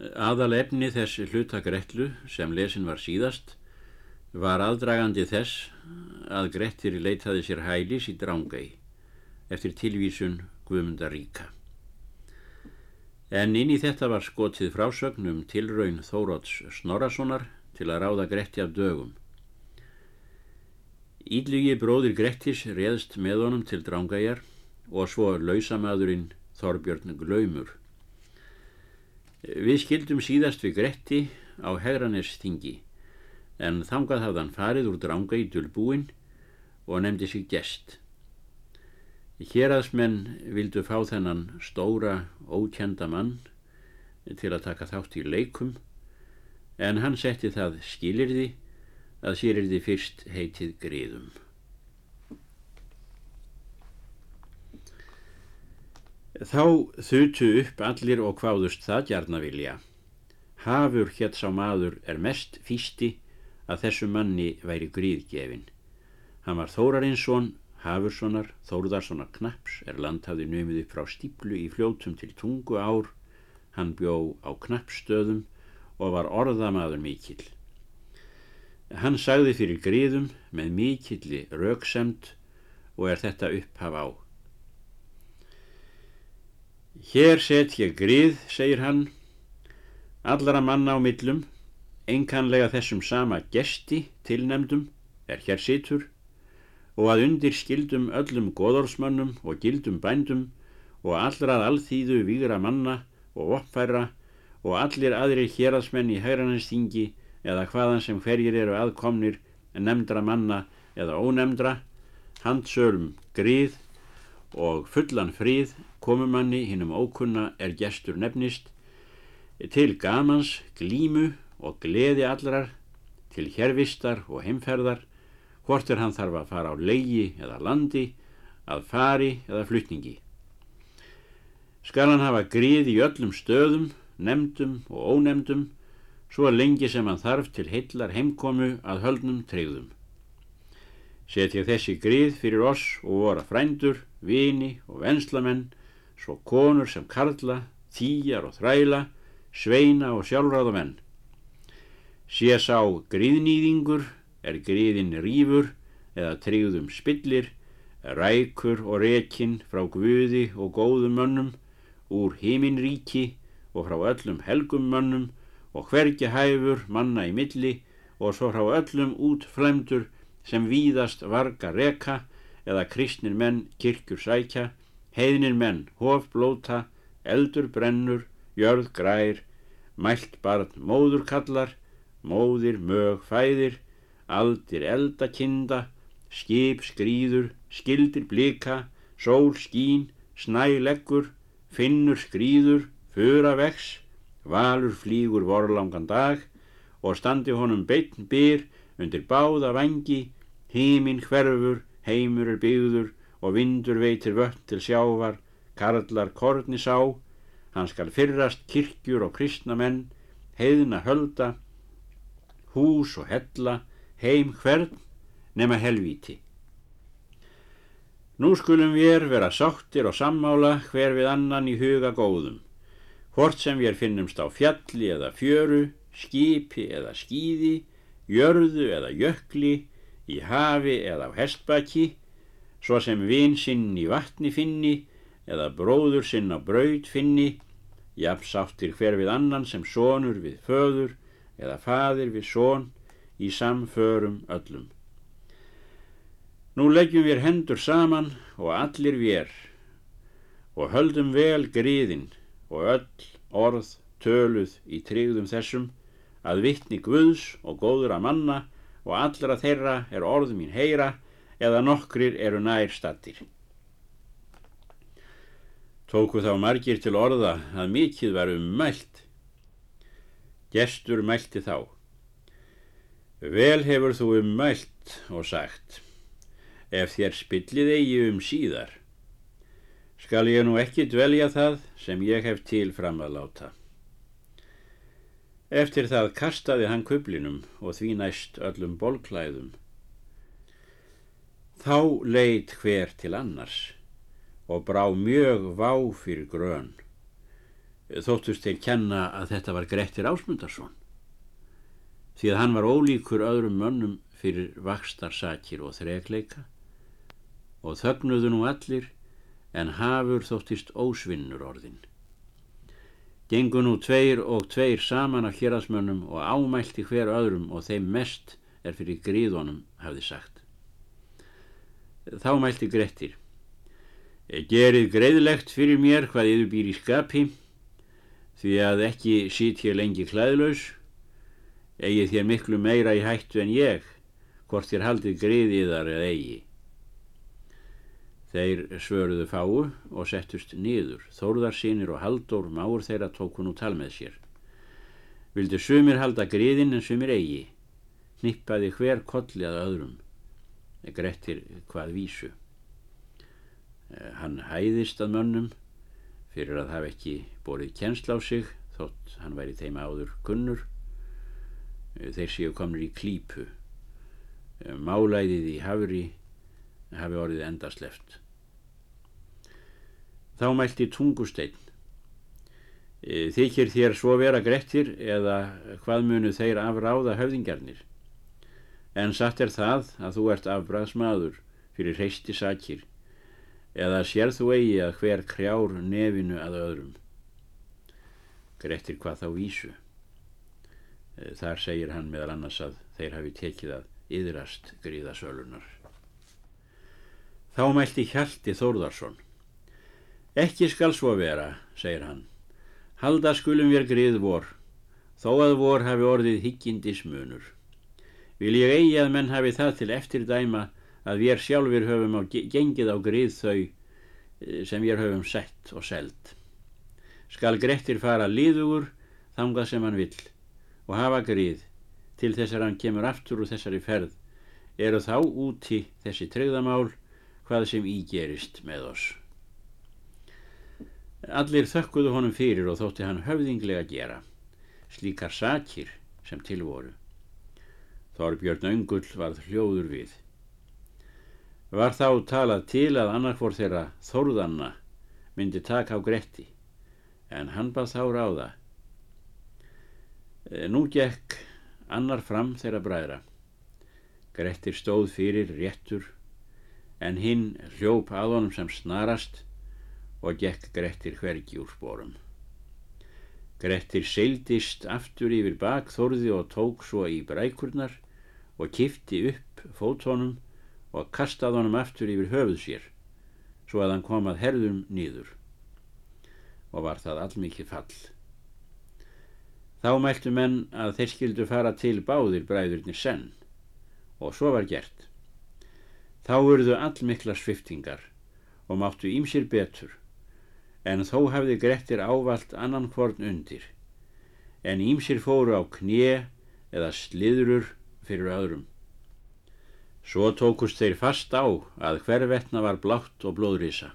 Aðal efni þessi hlutakrettlu sem lesin var síðast var aðdragandi þess að Grettir leitaði sér hælis í Drángæi eftir tilvísun Guðmundar Ríka. En inn í þetta var skotið frásögn um tilraun Þóróts Snorasonar til að ráða Gretti af dögum. Ídlugi bróðir Grettis reðst með honum til Drángæjar og svo lausamadurinn Þorbjörn Glaumur. Við skildum síðast við Gretti á Hegranes þingi en þangað hafðan farið úr dranga í dölbúin og nefndi sig gest. Héraðsmenn vildu fá þennan stóra, ókjenda mann til að taka þátt í leikum en hann setti það skilirði að sér því fyrst heitið griðum. Þá þutu upp allir og hváðust það gjarnavilja. Hafur hétt sá maður er mest fýsti að þessu manni væri gríðgefin. Hann var Þórarinsson, Hafurssonar, Þórðarssonar Knaps, er landhafði nömið upp frá stíplu í fljótum til tungu ár. Hann bjó á Knapsstöðum og var orðamaður mikill. Hann sagði fyrir gríðum með mikilli rauksemt og er þetta upphaf á. Hér set ég grið, segir hann, allara manna á millum, einkanlega þessum sama gesti tilnemdum er hér situr og að undir skildum öllum goðorsmönnum og gildum bændum og allrað alþýðu výra manna og oppfæra og allir aðrir héradsmenn í hægrannestingi eða hvaðan sem hverjir eru aðkomnir nefndra manna eða ónefndra, handsölum grið og fullan fríð komumanni hinnum ókunna er gestur nefnist til gamans, glímu og gleði allrar til hérvistar og heimferðar hvort er hann þarf að fara á leigi eða landi að fari eða flutningi. Skal hann hafa grið í öllum stöðum nefndum og ónefndum svo lengi sem hann þarf til heillar heimkomu að höldnum treyðum setja þessi grið fyrir oss og voru frændur vini og venslamenn, svo konur sem karla, þýjar og þræla, sveina og sjálfráðumenn. Sé sá gríðnýðingur, er gríðin rýfur eða tryggðum spillir, rækur og rekinn frá guði og góðum mönnum, úr heiminríki og frá öllum helgum mönnum og hvergi hæfur manna í milli og svo frá öllum útflemdur sem víðast varga reka eða kristnir menn kirkjur sækja, heiðnir menn hof blóta, eldur brennur, jörð grær, mælt barn móður kallar, móðir mög fæðir, aldir eldakinda, skip skrýður, skildir blika, sól skín, snæleggur, finnur skrýður, fura vex, valur flýgur vorlangan dag og standi honum beitn byr undir báða vangi, hímin hverfur, heimur er byggður og vindur veitir vött til sjávar, karlar korni sá, hann skal fyrrast kirkjur og kristnamenn, heiðna hölda, hús og hella, heim hvern nema helvíti. Nú skulum við vera sáttir og sammála hver við annan í huga góðum, hvort sem við finnumst á fjalli eða fjöru, skipi eða skýði, jörðu eða jökli, í hafi eða á hestbaki, svo sem vin sinn í vatni finni eða bróður sinn á braud finni, jafnsáttir hver við annan sem sonur við föður eða fadir við són í samförum öllum. Nú leggjum við hendur saman og allir við og höldum vel gríðin og öll orð töluð í tryggðum þessum að vittni Guðs og góður að manna og allra þeirra er orð mín heyra eða nokkrir eru nær stattir. Tóku þá margir til orða að mikið var um mælt. Gestur mælti þá. Vel hefur þú um mælt og sagt, ef þér spillið eigi um síðar, skal ég nú ekki dvelja það sem ég hef til fram að láta. Eftir það kastaði hann kublinum og því næst öllum bólklæðum. Þá leit hver til annars og brá mjög vá fyrir grön. þóttust þeir kenna að þetta var Grettir Ásmundarsson því að hann var ólíkur öðrum mönnum fyrir vakstarsakir og þregleika og þögnuðu nú allir en hafur þóttist ósvinnur orðin. Gengu nú tveir og tveir saman af hérasmönnum og ámælti hver öðrum og þeim mest er fyrir gríðunum, hafði sagt. Þá mælti Grettir. Gerið greiðlegt fyrir mér hvað yfir býr í skapi, því að ekki sít hér lengi klæðlaus, eigið þér miklu meira í hættu en ég, hvort þér haldið greiðiðar eða eigi. Þeir svöruðu fáu og settust niður. Þórðarsýnir og Halldór máur þeirra tóku nú tal með sér. Vildu sumir halda griðin en sumir eigi. Nippaði hver kolli að öðrum. Grettir hvað vísu. Hann hæðist að mönnum fyrir að hafa ekki borið kjensla á sig þótt hann væri þeim áður kunnur. Þeir séu komnir í klípu. Málæðið í hafri hafi orðið endasleft. Þá mælti tungusteinn. Þykir þér svo vera grettir eða hvað munu þeir afráða höfðingjarnir? En satt er það að þú ert afbraðsmaður fyrir hreisti sakir eða sér þú eigi að hver krjár nefinu að öðrum. Grettir hvað þá vísu. Þar segir hann meðal annars að þeir hafi tekið að yðrast gríðasölunar. Þá mælti Hjalti Þórðarsson. Ekki skal svo vera, segir hann. Halda skulum við grið vor, þó að vor hafi orðið hyggindis munur. Vil ég eigi að menn hafi það til eftir dæma að við sjálfur höfum á gengið á grið þau sem við höfum sett og seld. Skal Grettir fara líðugur þangað sem hann vill og hafa grið til þess að hann kemur aftur úr þessari ferð eru þá úti þessi treyðamál hvað sem ígerist með oss. Allir þökkuðu honum fyrir og þótti hann höfðinglega gera, slíkar sakir sem tilvoru. Þorbjörn Öngull varð hljóður við. Var þá talað til að annarkvor þeirra þórðanna myndi taka á Gretti, en hann bað þá ráða. Nú gekk annar fram þeirra bræðra. Grettir stóð fyrir réttur en hinn hljóp að honum sem snarast og gekk Grettir hvergi úr spórum. Grettir seildist aftur yfir bakþórði og tók svo í brækurnar og kifti upp fótónum og kastaði honum aftur yfir höfuð sér svo að hann kom að herðum nýður og var það allmikið fall. Þá mæltu menn að þeir skildu fara til báðir bræðurnir senn og svo var gert. Þá urðu allmikla sviftingar og máttu ímsir betur, en þó hafði Grettir ávalt annan hvorn undir, en ímsir fóru á knje eða sliðrur fyrir öðrum. Svo tókust þeir fast á að hvervetna var blátt og blóðrisa.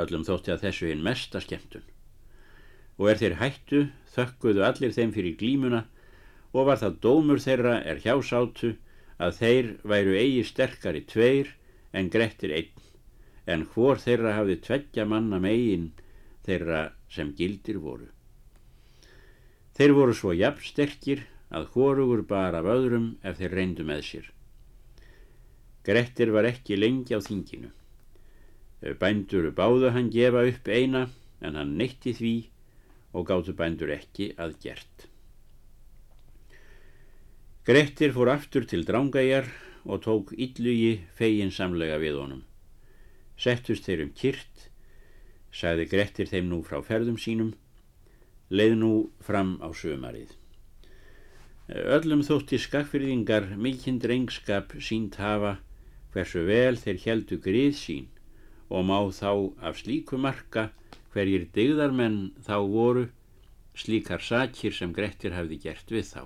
Öllum þótti að þessu hinn mesta skemmtun. Og er þeir hættu, þökkuðu allir þeim fyrir glímuna og var það dómur þeirra er hjásátu að þeir væru eigi sterkari tveir en grettir einn, en hvor þeirra hafði tveggja manna megin þeirra sem gildir voru. Þeir voru svo jafn sterkir að hvorugur bara af öðrum ef þeir reyndu með sér. Grettir var ekki lengi á þinginu. Bændur báðu hann gefa upp eina en hann neytti því og gáttu bændur ekki að gert. Grettir fór aftur til drángæjar og tók yllugi feginsamlega við honum. Settust þeir um kyrt, sagði Grettir þeim nú frá ferðum sínum, leið nú fram á sömarið. Öllum þótti skakfyrðingar mikinn drengskap sínt hafa hversu vel þeir heldu grið sín og má þá af slíku marka hverjir degðarmenn þá voru slíkar sakir sem Grettir hafði gert við þá.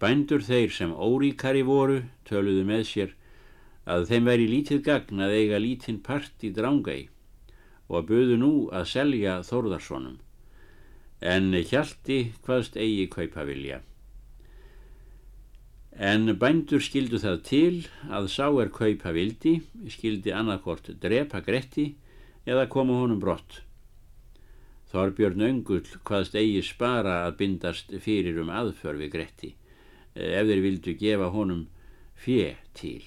Bændur þeir sem óríkari voru töluðu með sér að þeim væri lítið gagn að eiga lítinn part í drángæi og buðu nú að selja Þórðarssonum en hjalti hvaðst eigi kaupa vilja. En bændur skildu það til að sá er kaupa vildi, skildi annarkort drepa Gretti eða koma honum brott. Þorbjörn Öngull hvaðst eigi spara að bindast fyrir um aðför við Gretti ef þeir vildu gefa honum fjö til.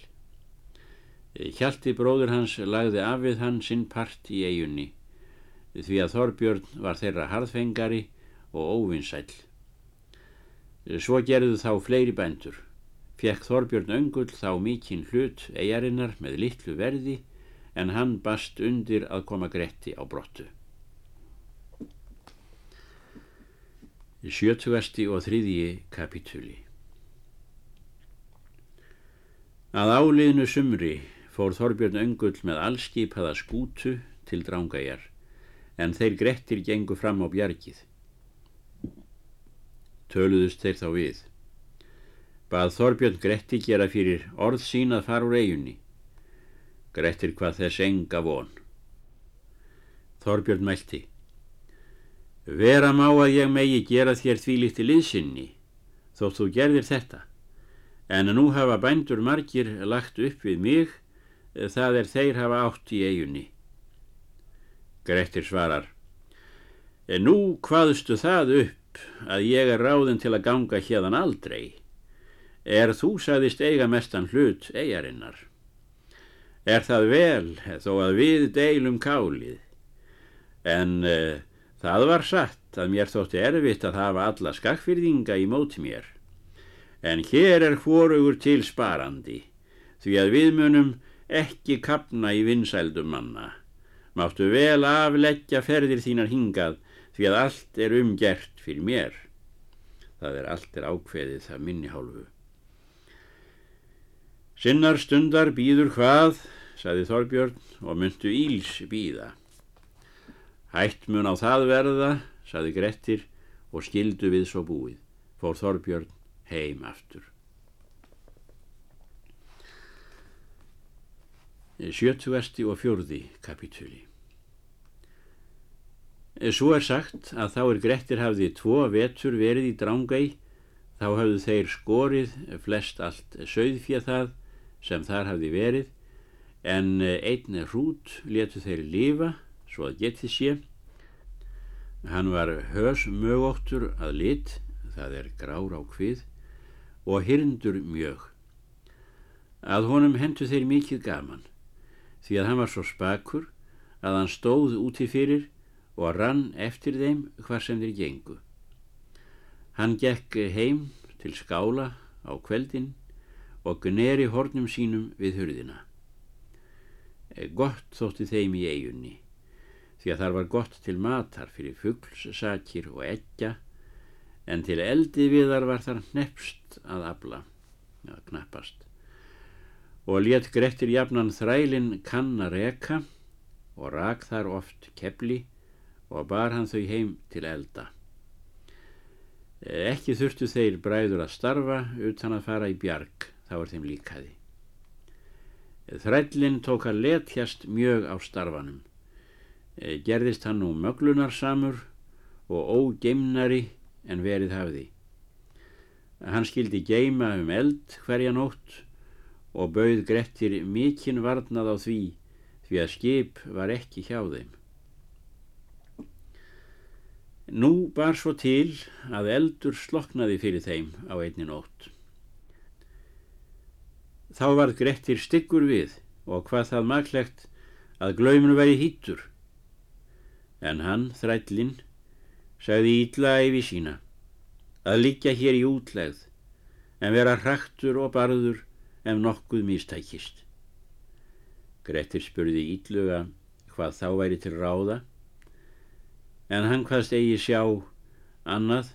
Hjalti bróður hans lagði af við hann sinn part í eigunni því að Þorbjörn var þeirra harðfengari og óvinsæl. Svo gerðu þá fleiri bændur. Fjekk Þorbjörn Öngull þá mikinn hlut eigarinnar með litlu verði en hann bast undir að koma Gretti á brottu. Sjötugasti og þriðji kapitúli Að áliðnu sumri fór Þorbjörn Öngull með allskipaða skútu til drángæjar en þeir Grettir gengu fram á bjargið. Töluðust þeir þá við. Bað Þorbjörn Gretti gera fyrir orð sín að fara úr eigunni. Grettir hvað þess enga von. Þorbjörn mælti. Vera má að ég megi gera þér því líti liðsynni, þótt þú gerðir þetta, en nú hafa bændur margir lagt upp við mig, það er þeir hafa átt í eigunni. Grettir svarar, nú hvaðstu það upp að ég er ráðin til að ganga hérðan aldrei, er þú sagðist eiga mestan hlut eigarinnar. Er það vel þó að við deilum kálið, en uh, Það var satt að mér þótti erfitt að hafa alla skakfyrðinga í móti mér. En hér er hvorugur til sparandi, því að við munum ekki kapna í vinsældum manna. Máttu vel afleggja ferðir þínar hingað, því að allt er umgert fyrir mér. Það er allt er ákveðið það minni hálfu. Sinnar stundar býður hvað, saði Þorbjörn, og myndu íls býða. Hætt mun á það verða, saði Grettir og skildu við svo búið. Fór Þorbjörn heim aftur. Sjötugasti og fjörði kapitúli. Svo er sagt að þá er Grettir hafði tvo vetur verið í drángæi, þá hafðu þeir skorið flest allt söðfjað það sem þar hafði verið, en einn hrút letu þeir lifa svo að geti sé. Hann var hös mögóttur að lit, það er grár á hvið, og hyrndur mjög. Að honum hendu þeir mikið gaman, því að hann var svo spakur að hann stóð úti fyrir og rann eftir þeim hvar sem þeir gengu. Hann gekk heim til skála á kveldin og gneri hornum sínum við hurðina. Gott þótti þeim í eigunni því að þar var gott til matar fyrir fugglssakir og eggja en til eldi viðar var þar nefst að abla, eða knappast. Og létt Grettir jafnan þrælinn kann að reka og rak þar oft kepli og bar hann þau heim til elda. Ekki þurftu þeir bræður að starfa utan að fara í bjarg, þá er þeim líkaði. Þrællinn tók að letjast mjög á starfanum Eh, gerðist hann nú möglunarsamur og ógeimnari en verið hafði. Hann skildi geima um eld hverja nótt og bauð Grettir mikinn varnað á því því að skip var ekki hjá þeim. Nú bar svo til að eldur sloknaði fyrir þeim á einni nótt. Þá varð Grettir styggur við og hvað það maklegt að glauminu veri hýttur en hann, þrællinn, sagði ítla æfi sína að liggja hér í útlegð en vera hraktur og barður ef nokkuð mistækist. Grettir spurði ítluga hvað þá væri til ráða en hann hvaðst eigi sjá annað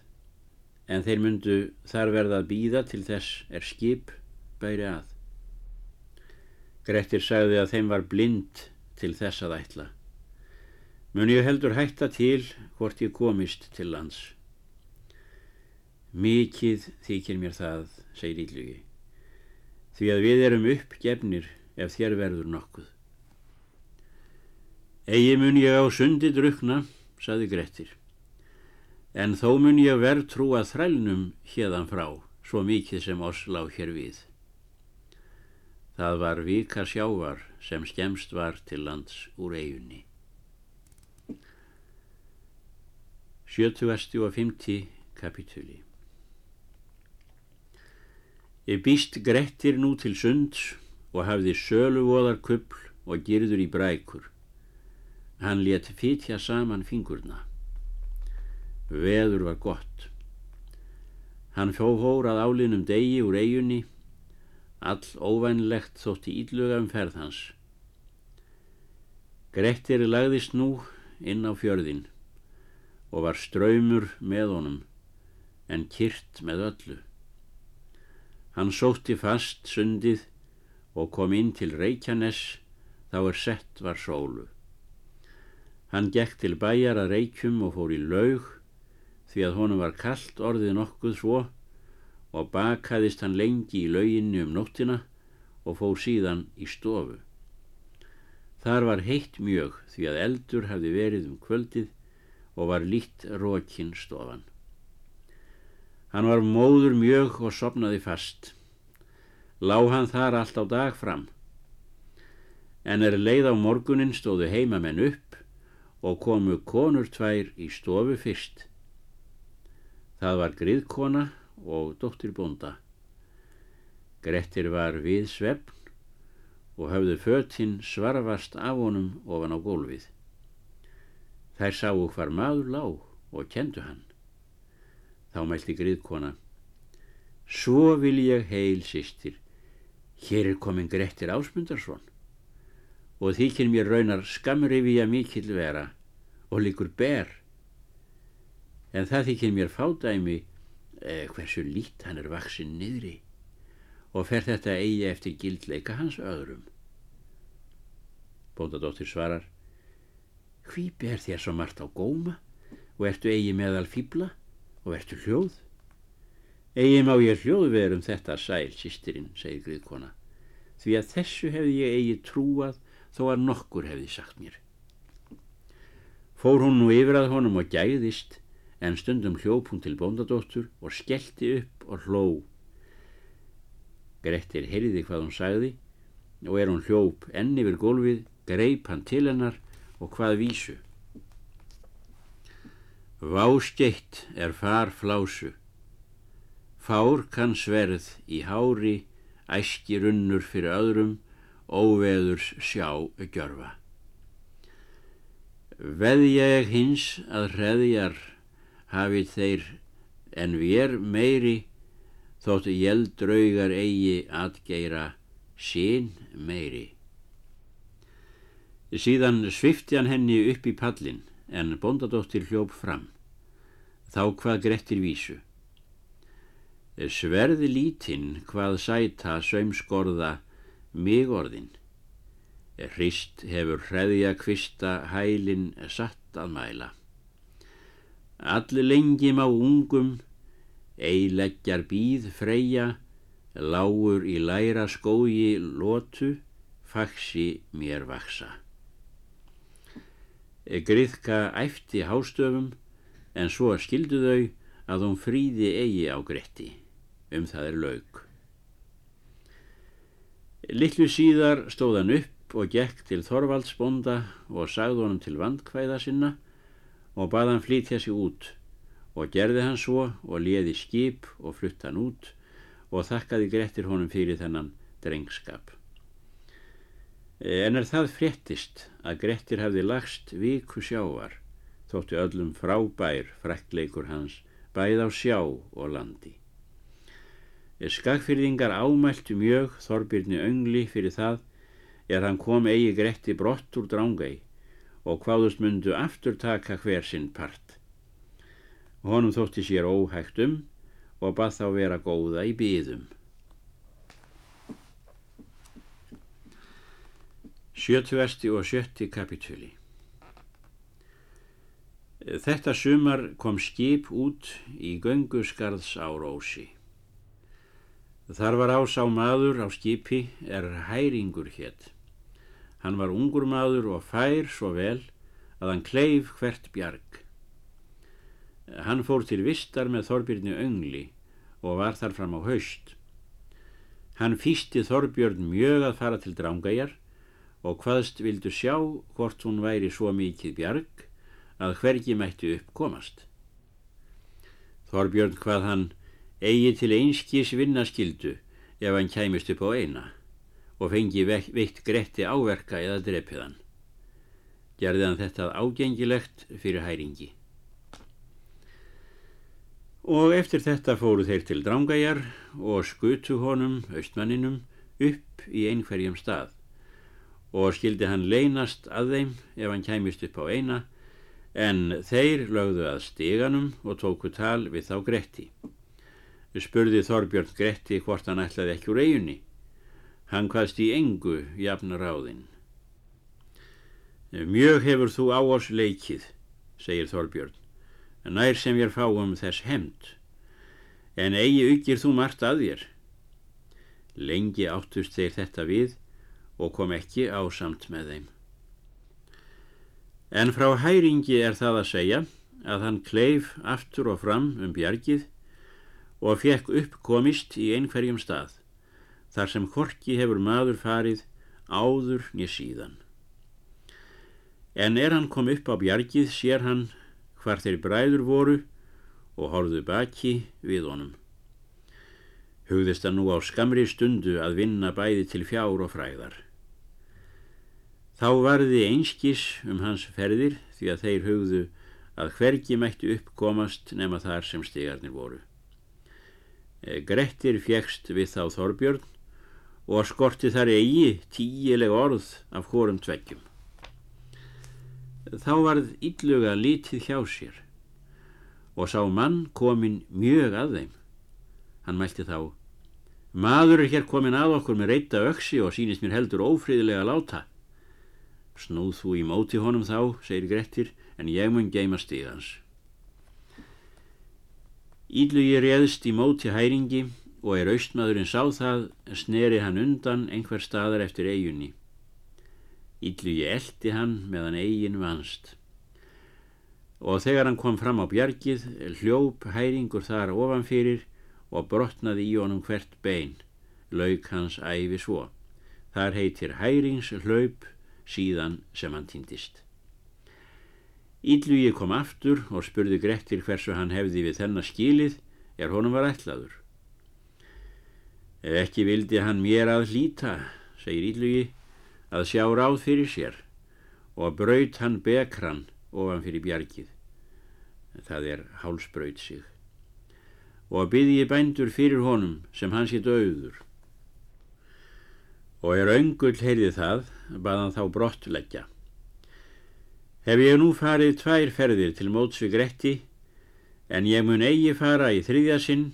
en þeir myndu þar verða að býða til þess er skip bæri að. Grettir sagði að þeim var blind til þess að ætla mun ég heldur hætta til hvort ég komist til lands. Mikið þykir mér það, segir Íllugi, því að við erum uppgefnir ef þér verður nokkuð. Egi mun ég á sundi drukna, saði Grettir, en þó mun ég verð trúa þrælnum hérðan frá, svo mikið sem oss lág hér við. Það var vika sjávar sem skemst var til lands úr eigunni. 70. og 50. kapitúli Ég býst Grettir nú til sunds og hafði söluvoðar kuppl og girður í brækur. Hann let fytja saman fingurna. Veður var gott. Hann fóhór að álinum degi úr eigunni, all óvænlegt þótti ídluga um ferð hans. Grettir lagðist nú inn á fjörðin og var ströymur með honum en kyrt með öllu. Hann sótti fast sundið og kom inn til Reykjanes þá er sett var sólu. Hann gekk til bæjar að Reykjum og fór í laug því að honum var kallt orðið nokkuð svo og bakaðist hann lengi í lauginni um nóttina og fór síðan í stofu. Þar var heitt mjög því að eldur hafði verið um kvöldið og var lít rókin stofan. Hann var móður mjög og sopnaði fast. Lá hann þar allt á dag fram. En er leið á morgunin stóðu heimamenn upp og komu konur tvær í stofu fyrst. Það var griðkona og dóttir bónda. Grettir var við svefn og hafðu fötinn svarvast af honum ofan á gólfið. Þær sáu hvar maður lág og kendu hann. Þá mælti griðkona. Svo vil ég heil sýstir. Hér er komin Grettir Ásmundarsson og þykir mér raunar skamrifi að mikill vera og líkur ber. En það þykir mér fádæmi hversu lít hann er vaksinn niðri og fer þetta eigi eftir gildleika hans öðrum. Bóndadóttir svarar Hví ber þér svo margt á góma og ertu eigi meðal fýbla og verður hljóð? Egi má ég hljóð verum þetta sæl, sýstirinn, segir Gríðkona, því að þessu hefði ég eigi trúað þó að nokkur hefði sagt mér. Fór hún nú yfir að honum og gæðist, en stundum hljóp hún til bóndadóttur og skellti upp og hló. Grettir heyriði hvað hún sagði og er hún hljóp enn yfir gólfið, greip hann til hennar og hvað vísu. Váskeitt er far flásu, fár kann sverð í hári, æski runnur fyrir öðrum, óveðurs sjá gjörfa. Veð ég hins að hreðjar hafið þeir en vér meiri, þóttu jeldraugar eigi atgeira sín meiri. Síðan svifti hann henni upp í pallin, en bondadóttir hljóp fram. Þá hvað grettir vísu. Sverði lítinn hvað sæta sömskorða mig orðin. Hrist hefur hreðja kvista hælin satt að mæla. Allir lengi má ungum, eileggjar býð freyja, lágur í læra skógi lótu, faxi mér vaksa. Griðka æfti hástöfum en svo skildu þau að hún fríði eigi á gretti. Um það er laug. Littlu síðar stóð hann upp og gekk til Þorvaldsbonda og sagði honum til vandkvæða sinna og bað hann flytja sig út og gerði hann svo og liði skip og flutt hann út og þakkaði Grettir honum fyrir þennan drengskap. En er það fréttist að Grettir hafði lagst viku sjávar, þóttu öllum frábær frekkleikur hans bæð á sjá og landi. Skagfyrðingar ámæltu mjög Þorbirni öngli fyrir það er hann kom eigi Gretti brott úr drángei og hvaðust mundu aftur taka hver sinn part. Honum þótti sér óhægt um og bað þá vera góða í byðum. Sjötuesti og sjötti kapitúli Þetta sumar kom skip út í göngusgarðs á Rósi. Þar var ás á maður á skipi er hæringur hétt. Hann var ungur maður og fær svo vel að hann kleif hvert bjarg. Hann fór til vistar með Þorbjörni öngli og var þar fram á haust. Hann fýsti Þorbjörn mjög að fara til drángajar og hvaðst vildu sjá hvort hún væri svo mikið bjarg að hvergi mættu upp komast. Þorbjörn hvað hann eigi til einskís vinnaskildu ef hann kæmist upp á eina og fengi veitt gretti áverka eða drepiðan. Gerði hann þetta ágengilegt fyrir hæringi. Og eftir þetta fóru þeir til drángajar og skutu honum, austmanninum, upp í einhverjum stað og skildi hann leynast að þeim ef hann kæmist upp á eina en þeir lögðu að stiganum og tóku tal við þá Gretti. Spurði Þorbjörn Gretti hvort hann ætlaði ekki úr eiginni. Hann hvaðst í engu jafnar áðinn. Mjög hefur þú á oss leikið, segir Þorbjörn, nær sem ég fáum þess hemd, en eigi aukir þú margt að þér. Lengi áttust þeir þetta við og kom ekki ásamt með þeim. En frá hæringi er það að segja að hann kleif aftur og fram um bjargið og fekk uppkomist í einhverjum stað, þar sem horki hefur maður farið áður nýja síðan. En er hann kom upp á bjargið sér hann hvar þeir bræður voru og horðu baki við honum. Hugðist hann nú á skamri stundu að vinna bæði til fjár og fræðar. Þá varði einskis um hans ferðir því að þeir hugðu að hvergi mættu uppkomast nema þar sem stigarnir voru. Eh, Grettir fjekst við þá Þorbjörn og skorti þar eigi tíileg orð af hórum tveggjum. Þá varð ylluga lítið hjá sér og sá mann komin mjög að þeim. Hann mælti þá, maður er hér komin að okkur með reyta öksi og sínist mér heldur ófríðilega láta. Snúð þú í móti honum þá, segir Grettir, en ég mun geima stíðans. Ídlugi réðst í móti hæringi og er austmaðurinn sá það, sneri hann undan einhver staðar eftir eigunni. Ídlugi eldi hann meðan eigin vanst. Og þegar hann kom fram á bjargið, hljóp hæringur þar ofanfyrir og brotnaði í honum hvert bein, lauk hans æfi svo. Þar heitir hærings hlaup síðan sem hann týndist. Ídlugi kom aftur og spurði Grettir hversu hann hefði við þennan skilið er honum var ætlaður. Ef ekki vildi hann mér að hlýta, segir Ídlugi, að sjá ráð fyrir sér og braut hann bekran ofan fyrir bjargið. Það er hálsbraut sig. Og byrði bændur fyrir honum sem hans hitt auður og er öngull heyrði það, baðan þá brottleggja. Hef ég nú farið tvær ferðir til mótsvi Gretti, en ég mun eigi fara í þriðja sinn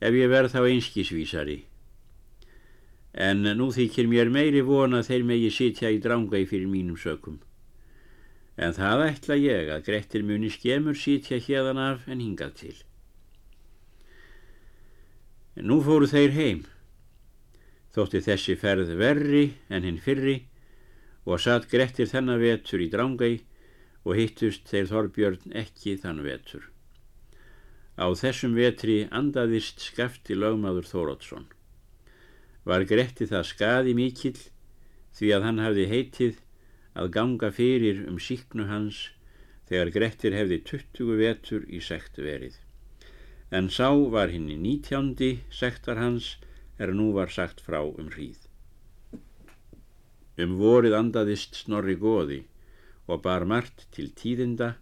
ef ég verð þá einskísvísari. En nú þykir mér meiri vona þeir megi sitja í drángai fyrir mínum sökum. En það ætla ég að Grettir muni skemur sitja hérdan af en hingað til. Nú fóru þeir heim þótti þessi ferð verri en hinn fyrri og satt Grettir þennan vetur í drángæ og hittust þeir Þorbjörn ekki þann vetur. Á þessum vetri andaðist skafti lögmaður Þórótsson. Var Gretti það skaði mikill því að hann hafði heitið að ganga fyrir um síknu hans þegar Grettir hefði 20 vetur í sekt verið. En sá var hinn í nítjándi sektar hans er nú var sagt frá um hríð. Um vorið andaðist snorri goði og bar margt til tíðinda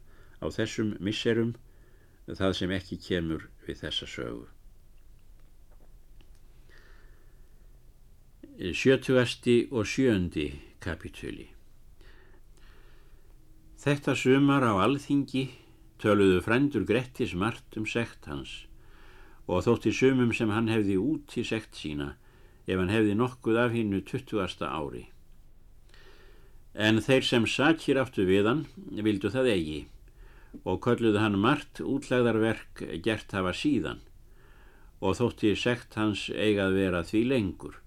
á þessum misserum það sem ekki kemur við þessa sögu. Sjötugasti og sjöndi kapitúli Þetta sumar á alþingi töluðu frændur Grettis margt um sekt hans og þótti sumum sem hann hefði út í sekt sína ef hann hefði nokkuð af hinnu 20. ári. En þeir sem sakir áttu við hann vildu það eigi og kölluðu hann margt útlæðarverk gert hafa síðan og þótti sekt hans eigað vera því lengur.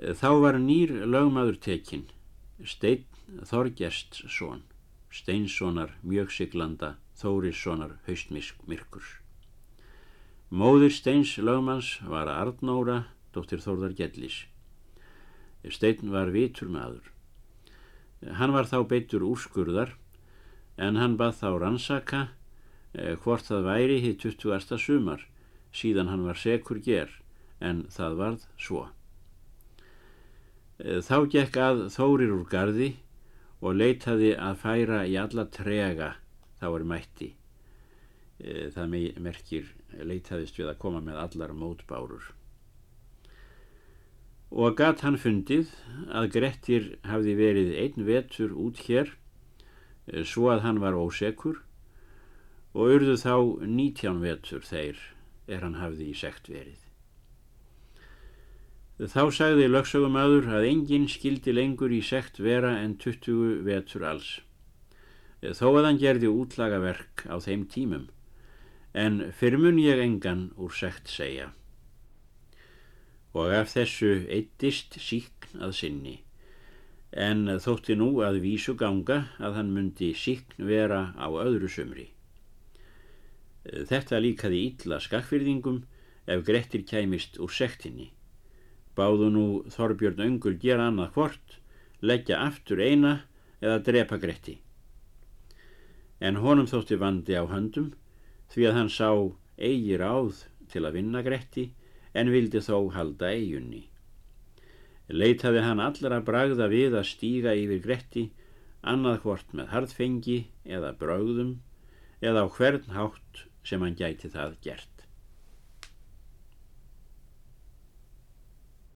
Þá var nýr lögmaður tekinn, Steinn Þorgestsson, Steinssonar mjögsiglanda Þórissonar haustmyrkurs. Móðir Steins lögmanns var Arnóra, dóttir Þórðar Gjellis. Stein var vitur maður. Hann var þá beittur úrskurðar en hann bað þá rannsaka eh, hvort það væri hitt 20. sumar síðan hann var sekur ger en það varð svo. Eh, þá gekk að þórir úr gardi og leitaði að færa í alla trega þá er mætti. Eh, það merkir leitaðist við að koma með allar mótbárur. Og gatt hann fundið að Grettir hafði verið einn vetur út hér eh, svo að hann var ósekur og urðu þá nítján vetur þeir er hann hafði í sekt verið. Þá sagði lögsögumöður að enginn skildi lengur í sekt vera en 20 vetur alls. Þó að hann gerði útlagaverk á þeim tímum en fyrmun ég engan úr sekt segja. Og af þessu eittist síkn að sinni, en þótti nú að vísu ganga að hann myndi síkn vera á öðru sumri. Þetta líkaði ítla skakkfyrðingum ef Grettir kæmist úr sektinni. Báðu nú Þorbjörn Öngul gera annað hvort, leggja aftur eina eða drepa Gretti. En honum þótti vandi á höndum því að hann sá eigi ráð til að vinna Gretti en vildi þó halda eigunni. Leitaði hann allra bragða við að stíga yfir Gretti annað hvort með hardfengi eða brögðum eða á hvern hátt sem hann gæti það gert.